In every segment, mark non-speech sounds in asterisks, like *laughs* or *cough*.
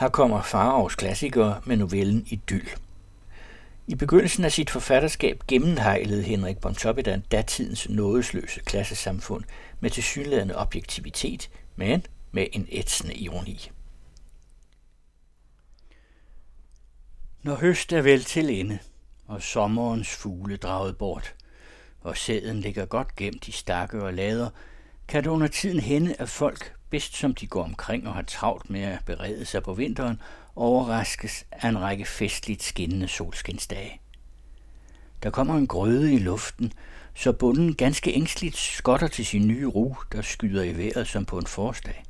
Her kommer Farovs klassikere med novellen Idyl. I begyndelsen af sit forfatterskab gennemhejlede Henrik Bontoppidan datidens nådesløse klassesamfund med tilsyneladende objektivitet, men med en ætsende ironi. Når høst er vel til ende, og sommerens fugle draget bort, og sæden ligger godt gemt i stakke og lader, kan det under tiden hende, at folk, bedst som de går omkring og har travlt med at berede sig på vinteren, overraskes af en række festligt skinnende solskinsdage. Der kommer en grøde i luften, så bunden ganske ængstligt skotter til sin nye ru, der skyder i vejret som på en forårsdag.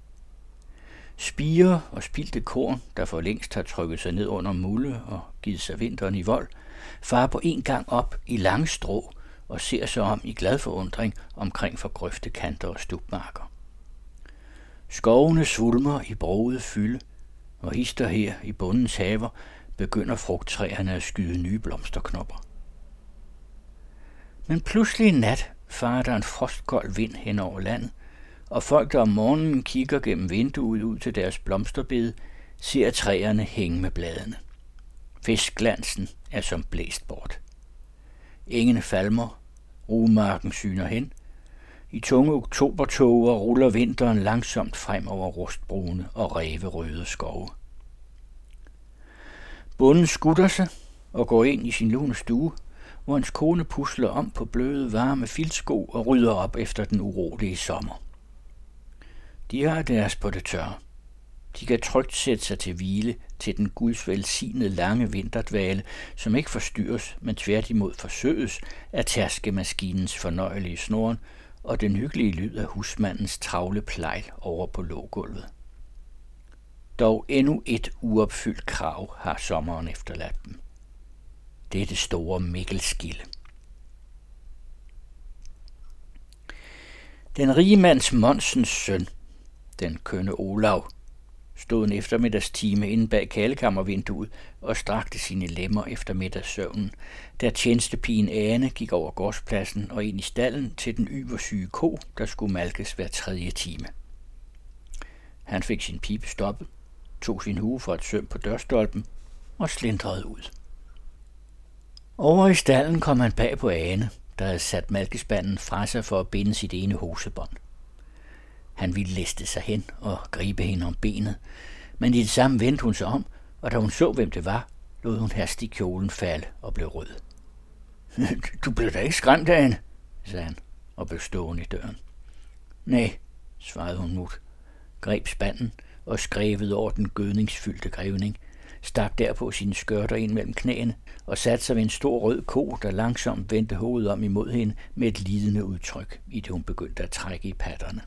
Spire og spildte korn, der for længst har trykket sig ned under mulde og givet sig vinteren i vold, farer på en gang op i lange strå og ser sig om i glad forundring omkring for grøftekanter og stubmarker. Skovene svulmer i broget fylde, og hister her i bundens haver begynder frugttræerne at skyde nye blomsterknopper. Men pludselig en nat farer der en frostkold vind hen over landet, og folk, der om morgenen kigger gennem vinduet ud til deres blomsterbed, ser træerne hænge med bladene. Fiskglansen er som blæst bort. Engene falmer, rumarken syner hen. I tunge oktobertoger ruller vinteren langsomt frem over rustbrune og ræverøde skove. Bunden skutter sig og går ind i sin lune stue, hvor hans kone pusler om på bløde, varme filtsko og rydder op efter den urolige sommer. De har deres på det tørre. De kan trygt sætte sig til hvile til den guds velsignede lange vinterdvale, som ikke forstyrres, men tværtimod forsøges af tærskemaskinens fornøjelige snoren og den hyggelige lyd af husmandens travle plejl over på lågulvet. Dog endnu et uopfyldt krav har sommeren efterladt dem. Det er det store Mikkelskilde. Den rige mands Monsens søn, den kønne Olav, stod en eftermiddagstime inde bag kalekammervinduet og strakte sine lemmer efter middagssøvnen, da tjenestepigen Ane gik over gårdspladsen og ind i stallen til den yversyge ko, der skulle malkes hver tredje time. Han fik sin pipe stoppet, tog sin hue for et søm på dørstolpen og slindrede ud. Over i stallen kom han bag på Ane, der havde sat malkespanden fra sig for at binde sit ene hosebånd. Han ville liste sig hen og gribe hende om benet, men i det samme vendte hun sig om, og da hun så, hvem det var, lod hun hastig kjolen falde og blev rød. *laughs* Du blev da ikke skræmt af hende, sagde han og blev stående i døren. Nej, svarede hun mut, greb spanden og skrevet over den gødningsfyldte grævning, stak derpå sine skørter ind mellem knæene og satte sig ved en stor rød ko, der langsomt vendte hovedet om imod hende med et lidende udtryk, i det hun begyndte at trække i patterne.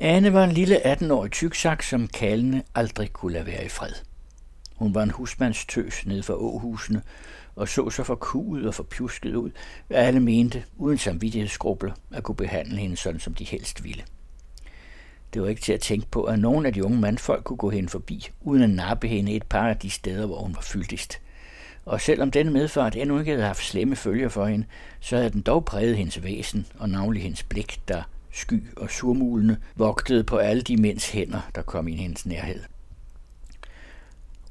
Anne var en lille 18-årig tyksak, som kalene aldrig kunne lade være i fred. Hun var en husmandstøs nede for åhusene, og så så forkuet og forpjusket ud, hvad alle mente, uden samvittighedsgrubler, at kunne behandle hende sådan, som de helst ville. Det var ikke til at tænke på, at nogen af de unge mandfolk kunne gå hen forbi, uden at nappe hende et par af de steder, hvor hun var fyldigst. Og selvom denne medfart endnu ikke havde haft slemme følger for hende, så havde den dog præget hendes væsen og navnlig hendes blik, der sky og surmulende vogtede på alle de mænds hænder, der kom i hendes nærhed.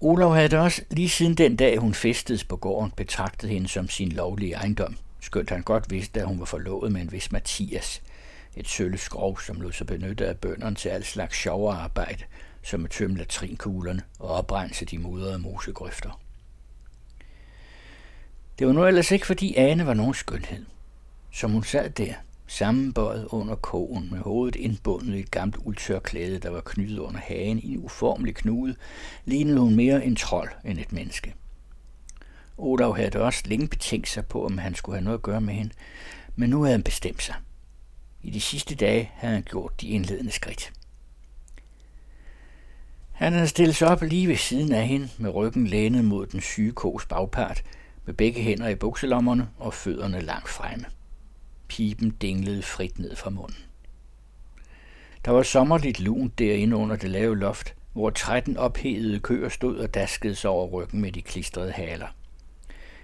Olav havde det også lige siden den dag, hun festedes på gården, betragtet hende som sin lovlige ejendom, skønt han godt vidste, at hun var forlovet med en vis Mathias, et sølvskrov, som lod sig benytte af bønderne til al slags sjovere arbejde, som at tømme latrinkuglerne og oprense de mudrede mosegrøfter. Det var nu ellers ikke, fordi Ane var nogen skønhed. Som hun sad der, sammenbøjet under kogen med hovedet indbundet i et gammelt uldtørklæde, der var knyttet under hagen i en uformelig knude, lignede hun mere en trold end et menneske. Olav havde også længe betænkt sig på, om han skulle have noget at gøre med hende, men nu havde han bestemt sig. I de sidste dage havde han gjort de indledende skridt. Han havde stillet sig op lige ved siden af hende, med ryggen lænet mod den syge kos bagpart, med begge hænder i bukselommerne og fødderne langt fremme. Pipen dinglede frit ned fra munden. Der var sommerligt lunt derinde under det lave loft, hvor 13 ophedede køer stod og daskede sig over ryggen med de klistrede haler.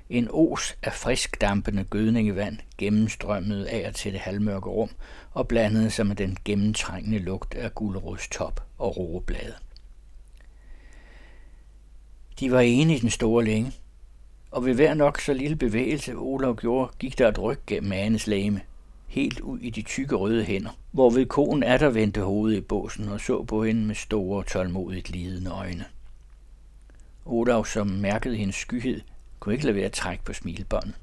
En os af frisk dampende gødningevand gennemstrømmede af til det halvmørke rum og blandede sig med den gennemtrængende lugt af top og roeblade. De var enige i den store længe, og ved hver nok så lille bevægelse Olav gjorde, gik der et ryg gennem Anes lame, helt ud i de tykke røde hænder, hvorved konen er der vendte hovedet i båsen og så på hende med store, tålmodigt lidende øjne. Olav, som mærkede hendes skyhed, kunne ikke lade være at trække på smilebåndet.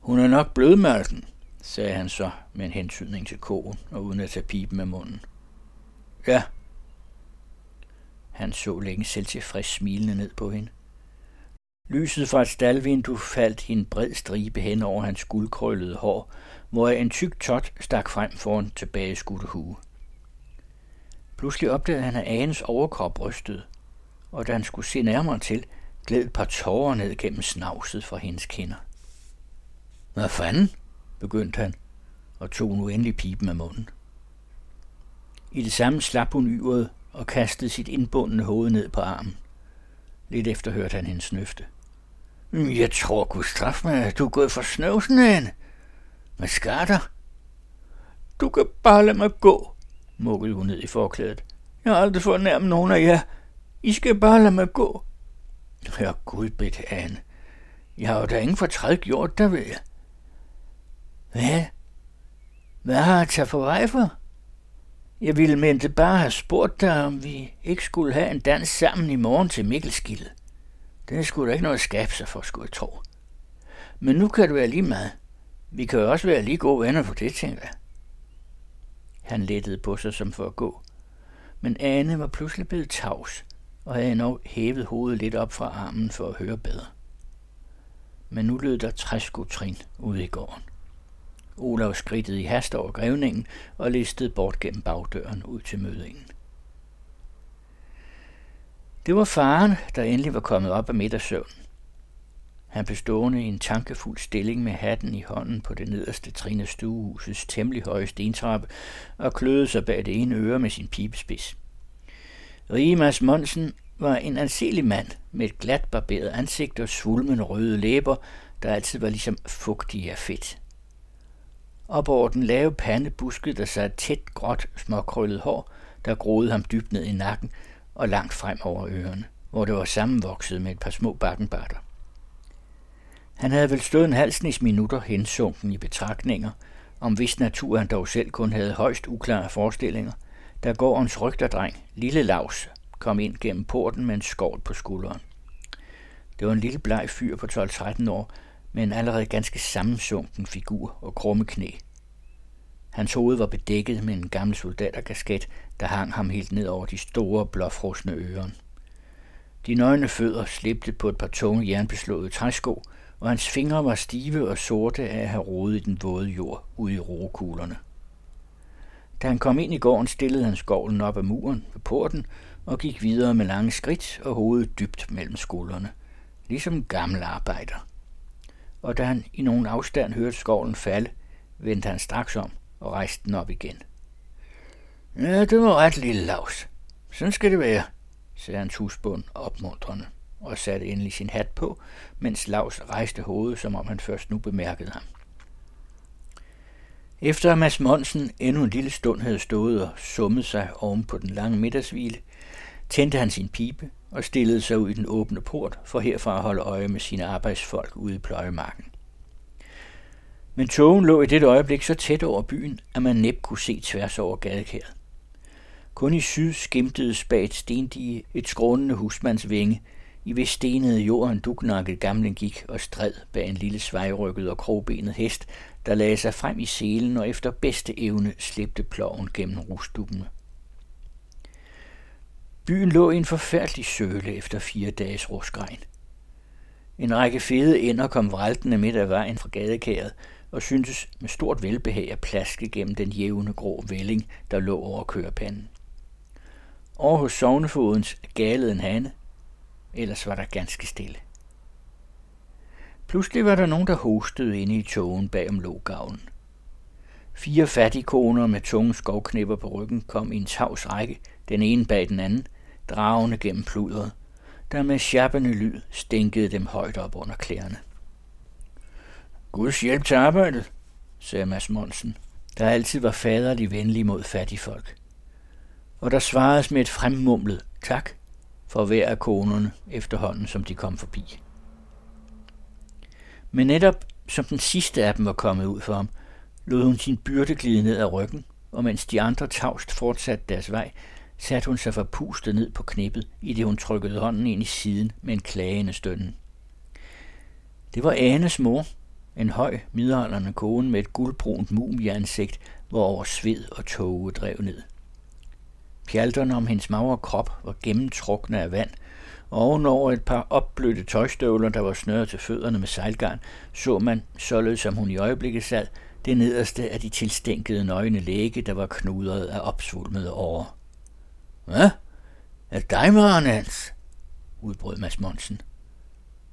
Hun er nok blødmørken, sagde han så med en hensynning til koen og uden at tage pipen med munden. Ja. Han så længe selv tilfreds smilende ned på hende. Lyset fra et staldvindue faldt i en bred stribe hen over hans guldkrøllede hår, hvor en tyk tot stak frem foran tilbageskudte hue. Pludselig opdagede han, at Anes overkrop rystede, og da han skulle se nærmere til, gled et par tårer ned gennem snavset fra hendes kinder. Hvad fanden? begyndte han, og tog nu endelig pipen af munden. I det samme slap hun yret og kastede sit indbundne hoved ned på armen. Lidt efter hørte han hendes snøfte. Mm, jeg tror, Gud straf mig, at du er gået for snøvsen af Hvad skal der? Du kan bare lade mig gå, mukkede hun ned i forklædet. Jeg har aldrig fået nærmest nogen af jer. I skal bare lade mig gå. Hør Gud, bedt Anne. Jeg har jo da ingen fortræd gjort, der ved jeg. Hvad? Hvad har jeg taget for vej for? Jeg ville mente bare have spurgt dig, om vi ikke skulle have en dans sammen i morgen til Mikkelskilde. Det skulle da ikke noget skabe sig for, skulle jeg tro. Men nu kan det være lige meget. Vi kan jo også være lige gode venner for det, tænker jeg. Han lettede på sig som for at gå. Men Anne var pludselig blevet tavs, og havde endnu hævet hovedet lidt op fra armen for at høre bedre. Men nu lød der træskotrin ude i gården. Olav skridtede i hast over grævningen og listede bort gennem bagdøren ud til mødingen. Det var faren, der endelig var kommet op af middagssøvn. Han blev stående i en tankefuld stilling med hatten i hånden på det nederste trin af stuehusets temmelig høje stentrappe og kløede sig bag det ene øre med sin pibespids. Rimas Monsen var en anselig mand med et glat barberet ansigt og svulmende røde læber, der altid var ligesom fugtige af fedt. Op over den lave pande buskede der sig et tæt, gråt, småkrøllet hår, der groede ham dybt ned i nakken og langt frem over ørerne, hvor det var sammenvokset med et par små bakkenbarter. Han havde vel stået en halsnis minutter hensunken i betragtninger, om hvis natur han dog selv kun havde højst uklare forestillinger, da gårdens rygterdreng, Lille Laus, kom ind gennem porten med en skovl på skulderen. Det var en lille bleg fyr på 12-13 år, med en allerede ganske sammensunken figur og krumme knæ. Hans hoved var bedækket med en gammel soldaterkasket, der hang ham helt ned over de store, blåfrosne ører. De nøgne fødder slæbte på et par tunge jernbeslåede træsko, og hans fingre var stive og sorte af at have rodet i den våde jord ude i roekuglerne. Da han kom ind i gården, stillede han skovlen op ad muren ved porten og gik videre med lange skridt og hovedet dybt mellem skuldrene, ligesom en gammel arbejder. Og da han i nogen afstand hørte skovlen falde, vendte han straks om og rejste den op igen. Ja, det var ret lille lavs. Sådan skal det være, sagde hans husbund opmuntrende og satte endelig sin hat på, mens Lavs rejste hovedet, som om han først nu bemærkede ham. Efter at Mads Monsen endnu en lille stund havde stået og summet sig oven på den lange middagshvile, tændte han sin pibe og stillede sig ud i den åbne port for herfra at holde øje med sine arbejdsfolk ude i pløjemarken. Men togen lå i dette øjeblik så tæt over byen, at man næppe kunne se tværs over gadekæret. Kun i syd skimtede spagt stendige et skrånende husmandsvinge, i hvis stenede jorden dugnakket duknakket gik og stred bag en lille svejrykket og krogbenet hest, der lagde sig frem i selen og efter bedste evne slæbte ploven gennem rusdukkene. Byen lå i en forfærdelig søle efter fire dages ruskregn. En række fede ender kom vraltende midt af vejen fra gadekæret og syntes med stort velbehag at plaske gennem den jævne grå vælling, der lå over kørepanden. Over hos sovnefodens galede en hane, ellers var der ganske stille. Pludselig var der nogen, der hostede inde i togen bag om lågavlen. Fire fattige koner med tunge skovknipper på ryggen kom i en tavs række, den ene bag den anden, dragende gennem pludret, der med sjappende lyd stænkede dem højt op under klæderne. Guds hjælp til arbejdet, sagde Mads Monsen, der altid var faderlig venlig mod fattige folk. Og der svaredes med et fremmumlet tak for hver af konerne efterhånden, som de kom forbi. Men netop som den sidste af dem var kommet ud for ham, lod hun sin byrde glide ned ad ryggen, og mens de andre tavst fortsatte deres vej, satte hun sig forpustet ned på knippet, i det hun trykkede hånden ind i siden med en klagende stønnen. Det var Anes mor, en høj, midaldrende kone med et guldbrunt mumieansigt, hvor sved og tåge drev ned. Pjalterne om hendes magre krop var gennemtrukne af vand, og ovenover et par opblødte tøjstøvler, der var snøret til fødderne med sejlgarn, så man, således som hun i øjeblikket sad, det nederste af de tilstænkede nøgne læge, der var knudret af opsvulmede år. Hvad? Er det dig, Hans? udbrød Mads Monsen.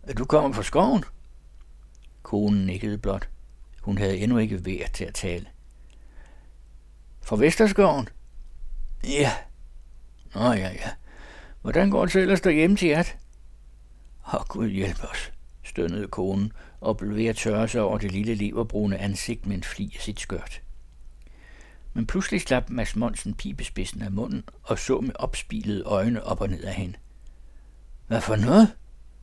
Er du kommet fra skoven? Konen nikkede blot. Hun havde endnu ikke værd til at tale. Fra Vesterskoven? Ja. Nå ja, ja. Hvordan går det så ellers derhjemme til jer? Åh, oh, Gud hjælp os, stønnede konen og blev ved at tørre sig over det lille leverbrune ansigt med en fli af sit skørt. Men pludselig slap Mads Monsen pibespidsen af munden og så med opspilede øjne op og ned af hende. Hvad for noget?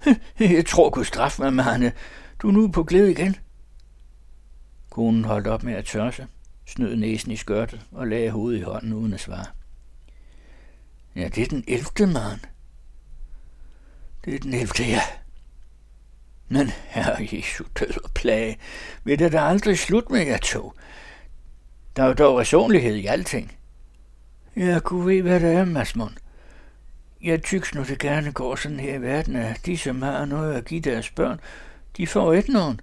*laughs* Jeg tror, Gud straffe mig, Marne. Du er nu på glæde igen. Konen holdt op med at tørre sig, snød næsen i skørtet og lagde hovedet i hånden uden at svare. Ja, det er den 11. mand. Det er den 11. ja. Men herre Jesu død og plage, vil det da aldrig slut med jer to? Der er jo dog resonlighed i alting. Jeg kunne ved, hvad det er, Masmund. Jeg tyks nu det gerne går sådan her i verden, at de, som har noget at give deres børn, de får et nogen.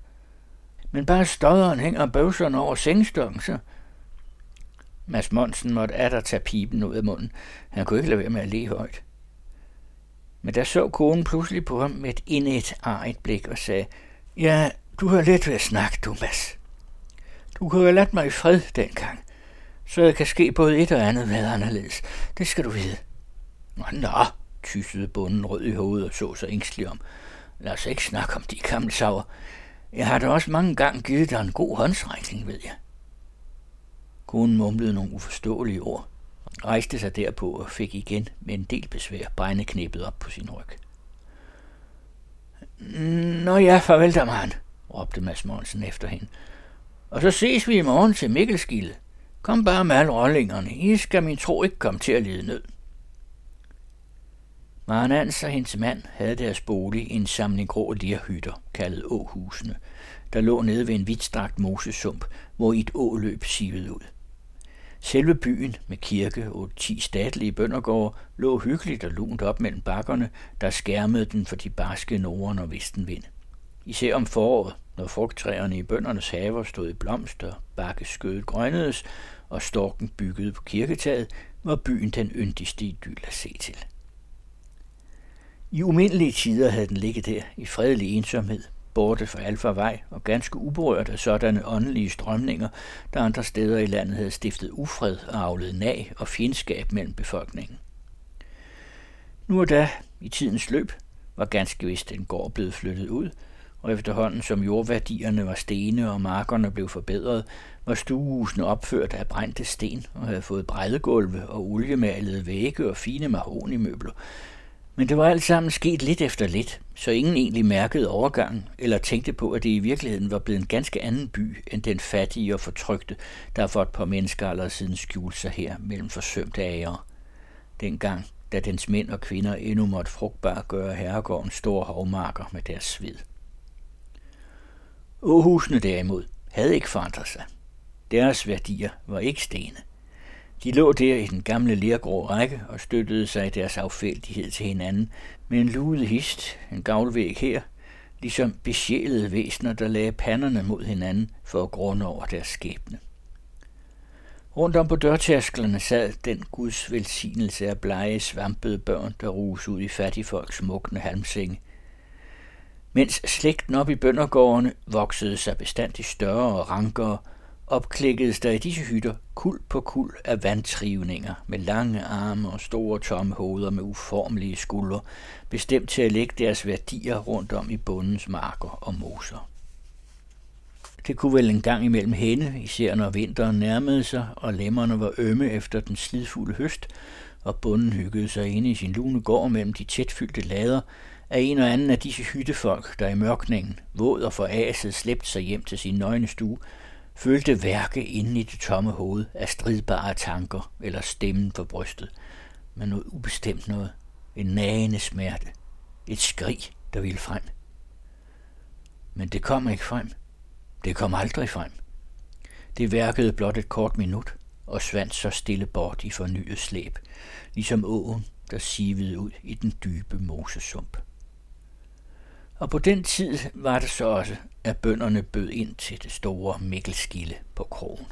Men bare støderen hænger bøvserne over sengstokken, så... Mads Monsen måtte atter tage pipen ud af munden. Han kunne ikke lade være med at le højt. Men der så konen pludselig på ham med et indet arigt blik og sagde, Ja, du har let ved at snakke, du, Mads. Du kunne have ladt mig i fred dengang, så jeg kan ske både et og andet med anderledes. Det skal du vide. Nå, tyssede bunden rød i hovedet og så sig ængstelig om. Lad os ikke snakke om de gamle sager. Jeg har da også mange gange givet dig en god håndsrækning, ved jeg. Konen mumlede nogle uforståelige ord, rejste sig derpå og fik igen med en del besvær knippet op på sin ryg. Nå ja, farvel da, mand, råbte Mads Monsen efter hende. Og så ses vi i morgen til Mikkelskilde. Kom bare med alle rollingerne. I skal min tro ikke komme til at lide nød. Maren Ans og hendes mand havde deres bolig i en samling grå lirhytter, kaldet Åhusene, der lå nede ved en vidtstrakt mosesump, hvor et åløb sivede ud. Selve byen med kirke og ti statlige bøndergårde lå hyggeligt og lunt op mellem bakkerne, der skærmede den for de barske norden og vestenvind. Især om foråret, når frugttræerne i bøndernes haver stod i blomster, bakkeskødet grønnedes og storken byggede på kirketaget, var byen den yndigste idyl at se til. I umindelige tider havde den ligget der i fredelig ensomhed, borte fra alfarvej og ganske uberørt af sådanne åndelige strømninger, der andre steder i landet havde stiftet ufred og afledt nag og fjendskab mellem befolkningen. Nu og da, i tidens løb, var ganske vist en gård blevet flyttet ud, og efterhånden som jordværdierne var stene og markerne blev forbedret, var stuehusene opført af brændte sten og havde fået brædegulve og oliemalede vægge og fine mahonimøbler, men det var alt sammen sket lidt efter lidt, så ingen egentlig mærkede overgangen eller tænkte på, at det i virkeligheden var blevet en ganske anden by end den fattige og fortrygte, der for et par mennesker allerede siden skjulte sig her mellem forsømte æger. Dengang, da dens mænd og kvinder endnu måtte frugtbart gøre herregården store hovmarker med deres sved. Åhusene derimod havde ikke forandret sig. Deres værdier var ikke stene. De lå der i den gamle lergrå række og støttede sig i deres affældighed til hinanden med en lude hist, en gavlvæg her, ligesom besjælede væsener, der lagde panderne mod hinanden for at grunde over deres skæbne. Rundt om på dørtærsklerne sad den Guds velsignelse af blege, svampede børn, der rus ud i fattigfolks smukkende halmsenge. Mens slægten op i bøndergårdene voksede sig bestandigt større og rankere, opklikkedes der i disse hytter kul på kul af vandtrivninger med lange arme og store tomme hoveder med uformelige skuldre, bestemt til at lægge deres værdier rundt om i bundens marker og moser. Det kunne vel en gang imellem hende, især når vinteren nærmede sig, og lemmerne var ømme efter den slidfulde høst, og bunden hyggede sig inde i sin lune gård mellem de tætfyldte lader, af en og anden af disse hyttefolk, der i mørkningen, våd og foraset, slæbte sig hjem til sin nøgne stue, følte værke inde i det tomme hoved af stridbare tanker eller stemmen på brystet, men noget ubestemt noget, en nagende smerte, et skrig, der ville frem. Men det kom ikke frem. Det kom aldrig frem. Det værkede blot et kort minut, og svandt så stille bort i fornyet slæb, ligesom åen, der sivede ud i den dybe mosesump. Og på den tid var det så også, at bønderne bød ind til det store Mikkelskilde på krogen.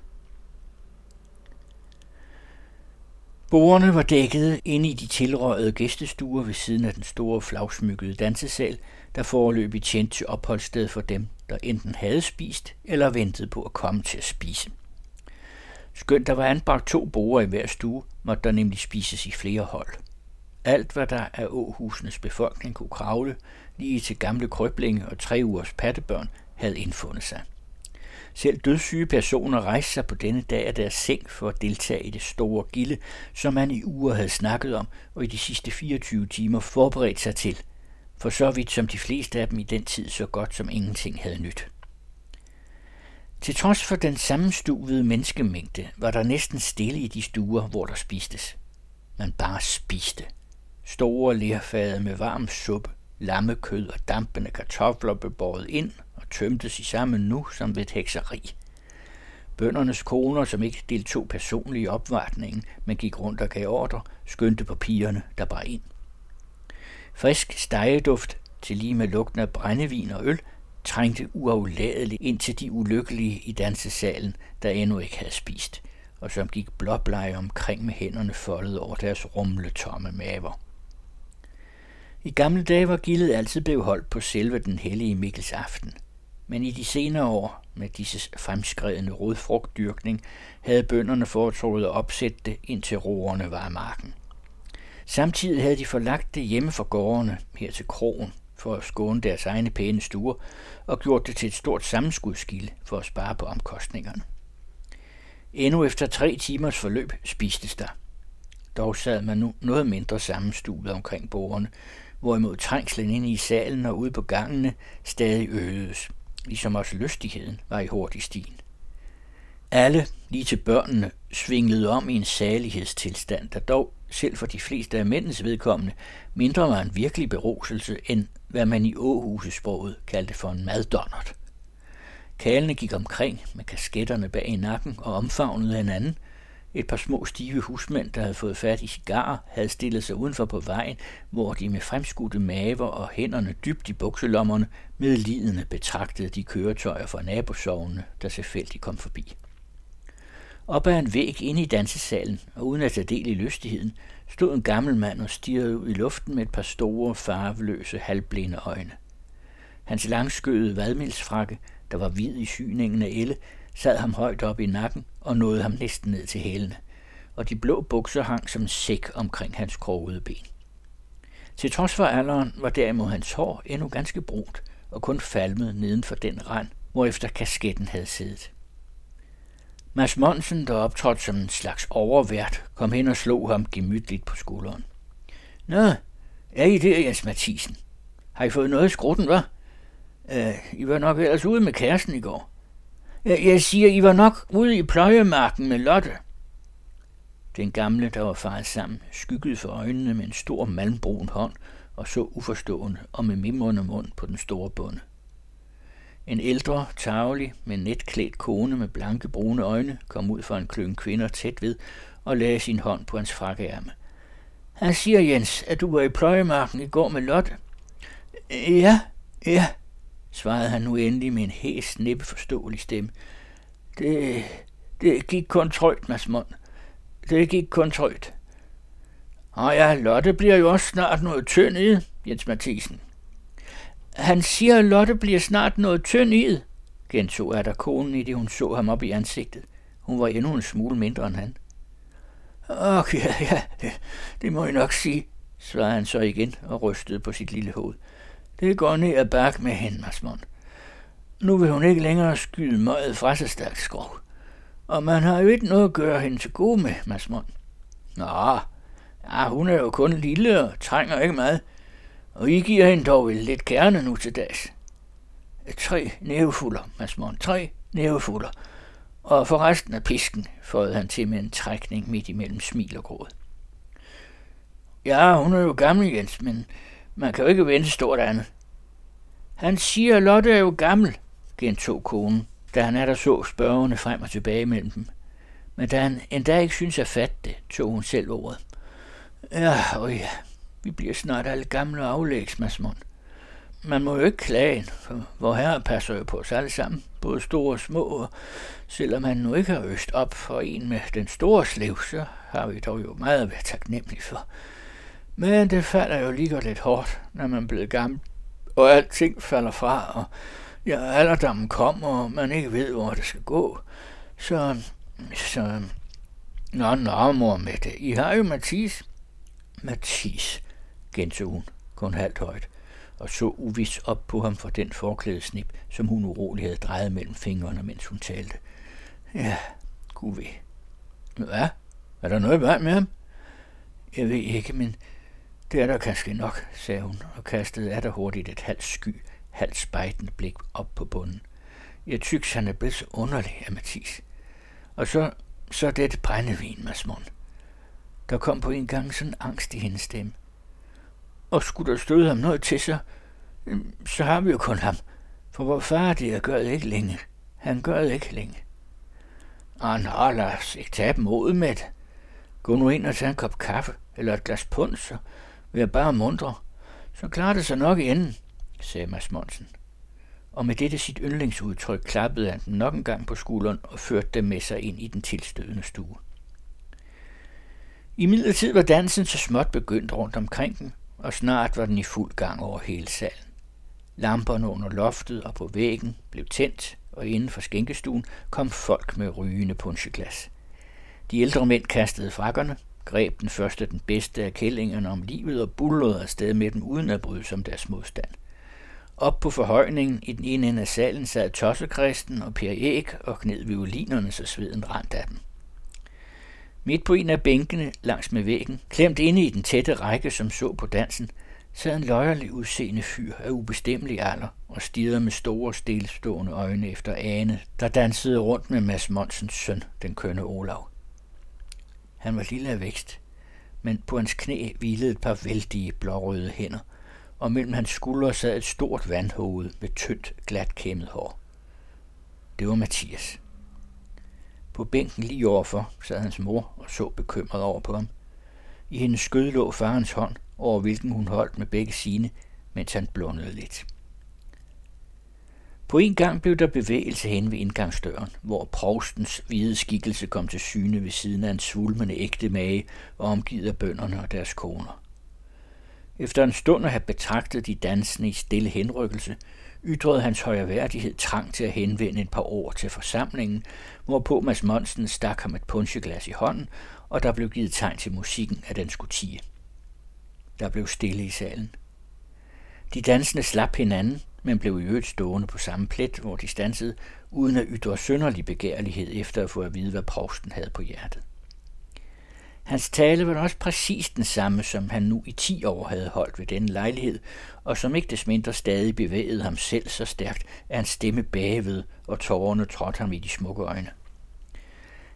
Borerne var dækket inde i de tilrøjede gæstestuer ved siden af den store flagsmykkede dansesal, der foreløbig tjente til opholdssted for dem, der enten havde spist eller ventede på at komme til at spise. Skønt der var anbragt to borer i hver stue, måtte der nemlig spises i flere hold. Alt, hvad der af åhusenes befolkning kunne kravle, lige til gamle krøblinge og tre ugers pattebørn, havde indfundet sig. Selv dødssyge personer rejste sig på denne dag af deres seng for at deltage i det store gilde, som man i uger havde snakket om og i de sidste 24 timer forberedt sig til, for så vidt som de fleste af dem i den tid så godt som ingenting havde nyt. Til trods for den sammenstuvede menneskemængde var der næsten stille i de stuer, hvor der spistes. Man bare spiste. Store lerfade med varm suppe, lammekød og dampende kartofler blev båret ind og tømtes i samme nu som ved et hekseri. Bøndernes koner, som ikke deltog personligt i opvartningen, men gik rundt og gav ordre, skyndte på pigerne, der bar ind. Frisk stegeduft, til lige med lugten af brændevin og øl, trængte uafladeligt ind til de ulykkelige i dansesalen, der endnu ikke havde spist, og som gik blåbleje omkring med hænderne foldet over deres rumle tomme maver. I gamle dage var gildet altid blevet holdt på selve den hellige Mikkels aften. Men i de senere år, med disse fremskredende rodfrugtdyrkning, havde bønderne foretrukket at opsætte det, indtil roerne var af marken. Samtidig havde de forlagt det hjemme for gårdene her til krogen, for at skåne deres egne pæne stuer, og gjort det til et stort sammenskudskilde for at spare på omkostningerne. Endnu efter tre timers forløb spistes der. Dog sad man nu noget mindre sammenstuet omkring bordene, hvorimod trængslen inde i salen og ude på gangene stadig øgedes, ligesom også lystigheden var i hurtig stil. Alle, lige til børnene, svinglede om i en salighedstilstand, der dog, selv for de fleste af mændens vedkommende, mindre var en virkelig beruselse end hvad man i åhusesproget kaldte for en maddonnert. Kalene gik omkring med kasketterne bag i nakken og omfavnede hinanden, et par små stive husmænd, der havde fået fat i cigarer, havde stillet sig udenfor på vejen, hvor de med fremskudte maver og hænderne dybt i bukselommerne med lidende betragtede de køretøjer fra nabosovene, der selvfølgelig kom forbi. Op ad en væg inde i dansesalen, og uden at tage del i lystigheden, stod en gammel mand og stirrede ud i luften med et par store, farveløse, halvblinde øjne. Hans langskøede vadmilsfrakke, der var hvid i syningen af elle, sad ham højt op i nakken og nåede ham næsten ned til hælene, og de blå bukser hang som sæk omkring hans krogede ben. Til trods for alderen var derimod hans hår endnu ganske brunt og kun falmet neden for den rand, hvorefter kasketten havde siddet. Mads Monsen, der optrådte som en slags overvært, kom hen og slog ham gemytligt på skulderen. Nå, er I der, Jens Mathisen? Har I fået noget i skrutten, hva'? Uh, I var nok ellers ude med kæresten i går. Øh, jeg siger, I var nok ude i pløjemarken med Lotte. Den gamle, der var faret sammen, skyggede for øjnene med en stor malmbrun hånd og så uforstående og med mimrende mund på den store bonde. En ældre, tavlig, med netklædt kone med blanke brune øjne kom ud fra en kløn kvinder tæt ved og lagde sin hånd på hans frakkeærme. Han siger, Jens, at du var i pløjemarken i går med Lotte. Øh, ja, ja, svarede han nu endelig med en hæs, forståelig stemme. Det, det gik kun trøjt, Mads Mund. Det gik kun trøjt. Og ja, Lotte bliver jo også snart noget tynd i, Jens Mathisen. Han siger, at Lotte bliver snart noget tynd i, gentog er der konen i det, hun så ham op i ansigtet. Hun var endnu en smule mindre end han. Åh, ja, ja, det, det må jeg nok sige, svarede han så igen og rystede på sit lille hoved. Det går ned ad bak med hende, Nu vil hun ikke længere skyde møget fra sig stærkt skov. Og man har jo ikke noget at gøre hende til gode med, Masmond. Nå, Ja, hun er jo kun lille og trænger ikke meget. Og I giver hende dog vel lidt kerne nu til dags. Tre nævefulder, Mads Mon. Tre nævefulder. Og for resten af pisken, fåede han til med en trækning midt imellem smil og gråd. Ja, hun er jo gammel, Jens, men man kan jo ikke vente stort andet. Han siger, at Lotte er jo gammel, gentog konen, da han er der så spørgende frem og tilbage mellem dem. Men da han endda ikke synes at fatte det, tog hun selv ordet. Ja, og ja, vi bliver snart alle gamle og aflægs, Masmund. Man må jo ikke klage, for hvor herre passer jo på os alle sammen, både store og små, og selvom han nu ikke har øst op for en med den store slev, så har vi dog jo meget at være taknemmelige for. Men det falder jo lige lidt hårdt, når man bliver gammel, og alting falder fra, og ja, alderdommen kommer, og man ikke ved, hvor det skal gå. Så, så, nå, nå, mor med det. I har jo Mathis. Mathis, gentog hun, kun halvt højt, og så uvis op på ham for den forklædesnip, som hun urolig havde drejet mellem fingrene, mens hun talte. Ja, gud ved. Hvad? Er der noget vej med ham? Jeg ved ikke, men det er der kanskje nok, sagde hun, og kastede af der hurtigt et halvt sky, halvt spejtende blik op på bunden. Jeg tyks, han er blevet så underlig af Mathis. Og så, så det brændevin, Masmon. Der kom på en gang sådan angst i hendes stemme. Og skulle der støde ham noget til sig, øhm, så har vi jo kun ham. For hvor far det gør det ikke længe. Han gør det ikke længe. Ah, nå, lad os ikke tage dem ud med det. Gå nu ind og tage en kop kaffe, eller et glas punser, Vær bare mundre. Så klarer det sig nok i enden, sagde Mads Monsen. Og med dette sit yndlingsudtryk klappede han dem nok en gang på skulderen og førte dem med sig ind i den tilstødende stue. I midlertid var dansen så småt begyndt rundt omkring dem, og snart var den i fuld gang over hele salen. Lamperne under loftet og på væggen blev tændt, og inden for skænkestuen kom folk med rygende puncheglas. De ældre mænd kastede frakkerne, greb den første den bedste af kællingerne om livet og bullerede afsted med dem uden at bryde som deres modstand. Op på forhøjningen i den ene ende af salen sad Tossekristen og Per Æg og kned violinerne, så sveden rent af dem. Midt på en af bænkene langs med væggen, klemt inde i den tætte række, som så på dansen, sad en løjerlig udseende fyr af ubestemmelig alder og stirrede med store, stillestående øjne efter Ane, der dansede rundt med Mads Monsens søn, den kønne Olav. Han var lille af vækst, men på hans knæ hvilede et par vældige blårøde hænder, og mellem hans skuldre sad et stort vandhoved med tyndt, glat kæmmet hår. Det var Mathias. På bænken lige overfor sad hans mor og så bekymret over på ham. I hendes skød lå farens hånd, over hvilken hun holdt med begge sine, mens han blundede lidt. På en gang blev der bevægelse hen ved indgangsdøren, hvor provstens hvide skikkelse kom til syne ved siden af en svulmende ægte mage og omgivet af bønderne og deres koner. Efter en stund at have betragtet de dansende i stille henrykkelse, ytrede hans højreværdighed trang til at henvende et par ord til forsamlingen, hvorpå Mads Monsen stak ham et puncheglas i hånden, og der blev givet tegn til musikken, at den skulle tige. Der blev stille i salen. De dansende slap hinanden, men blev i øvrigt stående på samme plet, hvor de stansede, uden at ytre sønderlig begærlighed efter at få at vide, hvad provsten havde på hjertet. Hans tale var også præcis den samme, som han nu i ti år havde holdt ved denne lejlighed, og som ikke desmindre stadig bevægede ham selv så stærkt, at hans stemme bagved, og tårerne trådte ham i de smukke øjne.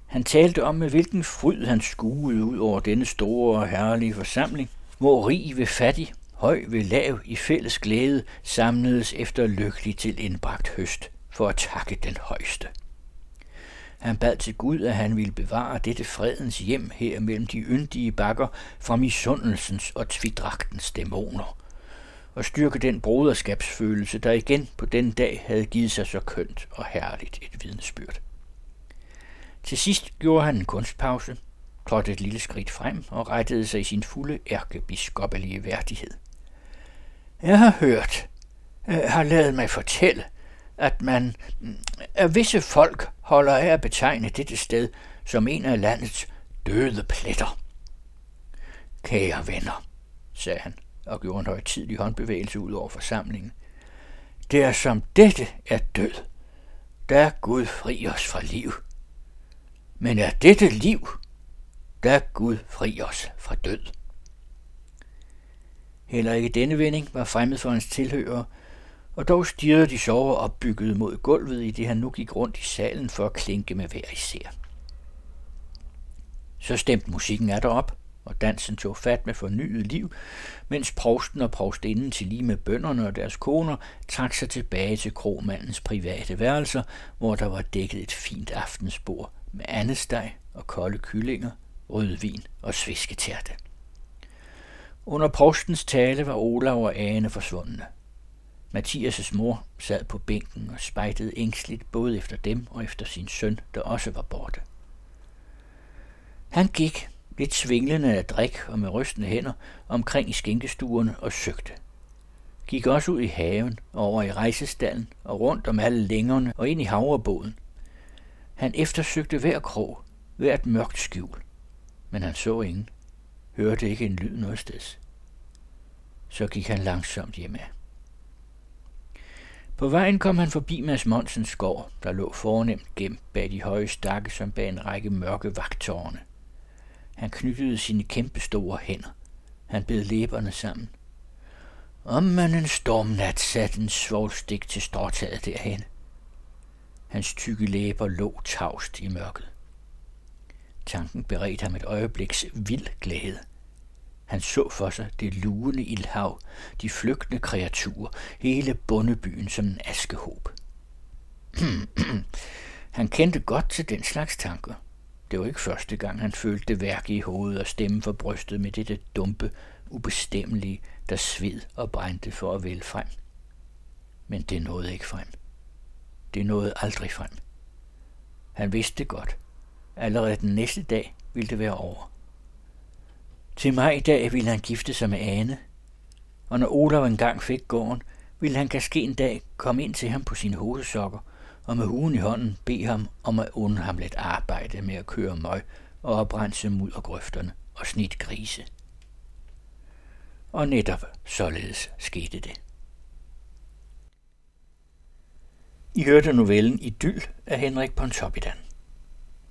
Han talte om, med hvilken fryd han skuede ud over denne store og herlige forsamling, hvor rig ved fattig, høj ved lav i fælles glæde samledes efter lykkelig til indbragt høst for at takke den højeste. Han bad til Gud, at han ville bevare dette fredens hjem her mellem de yndige bakker fra misundelsens og tvidragtens dæmoner, og styrke den broderskabsfølelse, der igen på den dag havde givet sig så kønt og herligt et vidnesbyrd. Til sidst gjorde han en kunstpause, trådte et lille skridt frem og rettede sig i sin fulde ærkebiskoppelige værdighed. Jeg har hørt, øh, har lavet mig fortælle, at man af visse folk holder af at betegne dette sted som en af landets døde pletter. Kære venner, sagde han og gjorde en højtidlig håndbevægelse ud over forsamlingen. Det er som dette er død. Der Gud fri os fra liv. Men er dette liv? Der Gud fri os fra død. Heller ikke denne vending var fremmed for hans tilhører, og dog stirrede de sover opbygget mod gulvet, i det han nu gik rundt i salen for at klinke med hver især. Så stemte musikken af derop, og dansen tog fat med fornyet liv, mens provsten og provstinden til lige med bønderne og deres koner trak sig tilbage til kromandens private værelser, hvor der var dækket et fint aftensbord med andesteg og kolde kyllinger, rødvin og svisketærte. Under provstens tale var Olav og Ane forsvundne. Mathias' mor sad på bænken og spejtede ængstligt både efter dem og efter sin søn, der også var borte. Han gik, lidt svinglende af drik og med rystende hænder, omkring i skænkestuerne og søgte. Gik også ud i haven, over i rejsestallen og rundt om alle længerne og ind i havrebåden. Han eftersøgte hver krog, hvert mørkt skjul, men han så ingen, hørte ikke en lyd noget sted. Så gik han langsomt hjemme. På vejen kom han forbi Mads Monsens gård, der lå fornemt gemt bag de høje stakke som bag en række mørke vagtårne. Han knyttede sine kæmpe store hænder. Han bed læberne sammen. Om man en stormnat satte en svovlstik til stråtaget derhen. Hans tykke læber lå tavst i mørket. Tanken beredte ham et øjebliks vild glæde. Han så for sig det lugende ildhav, de flygtende kreaturer, hele bundebyen som en askehob. *clears throat* han kendte godt til den slags tanker. Det var ikke første gang, han følte det værk i hovedet og stemme for brystet med dette dumpe, ubestemmelige, der sved og brændte for at vælge frem. Men det nåede ikke frem. Det nåede aldrig frem. Han vidste godt. Allerede den næste dag ville det være over. Til maj dag ville han gifte sig med Ane, og når Olav engang fik gården, ville han kaske en dag komme ind til ham på sine hovedsokker og med huen i hånden bede ham om at unde ham lidt arbejde med at køre møg og oprense muddergrøfterne og snit grise. Og netop således skete det. I hørte novellen Idyll af Henrik Pontoppidan.